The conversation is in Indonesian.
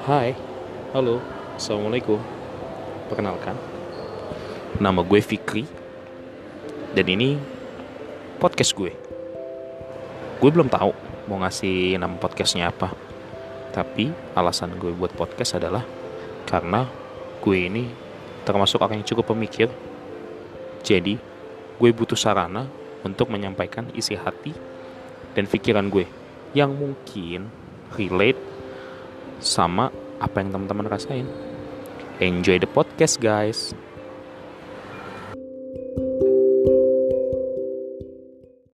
Hai, halo, assalamualaikum. Perkenalkan, nama gue Fikri, dan ini podcast gue. Gue belum tahu mau ngasih nama podcastnya apa, tapi alasan gue buat podcast adalah karena gue ini termasuk orang yang cukup pemikir. Jadi, gue butuh sarana untuk menyampaikan isi hati dan pikiran gue yang mungkin relate sama apa yang teman-teman rasain. Enjoy the podcast, guys.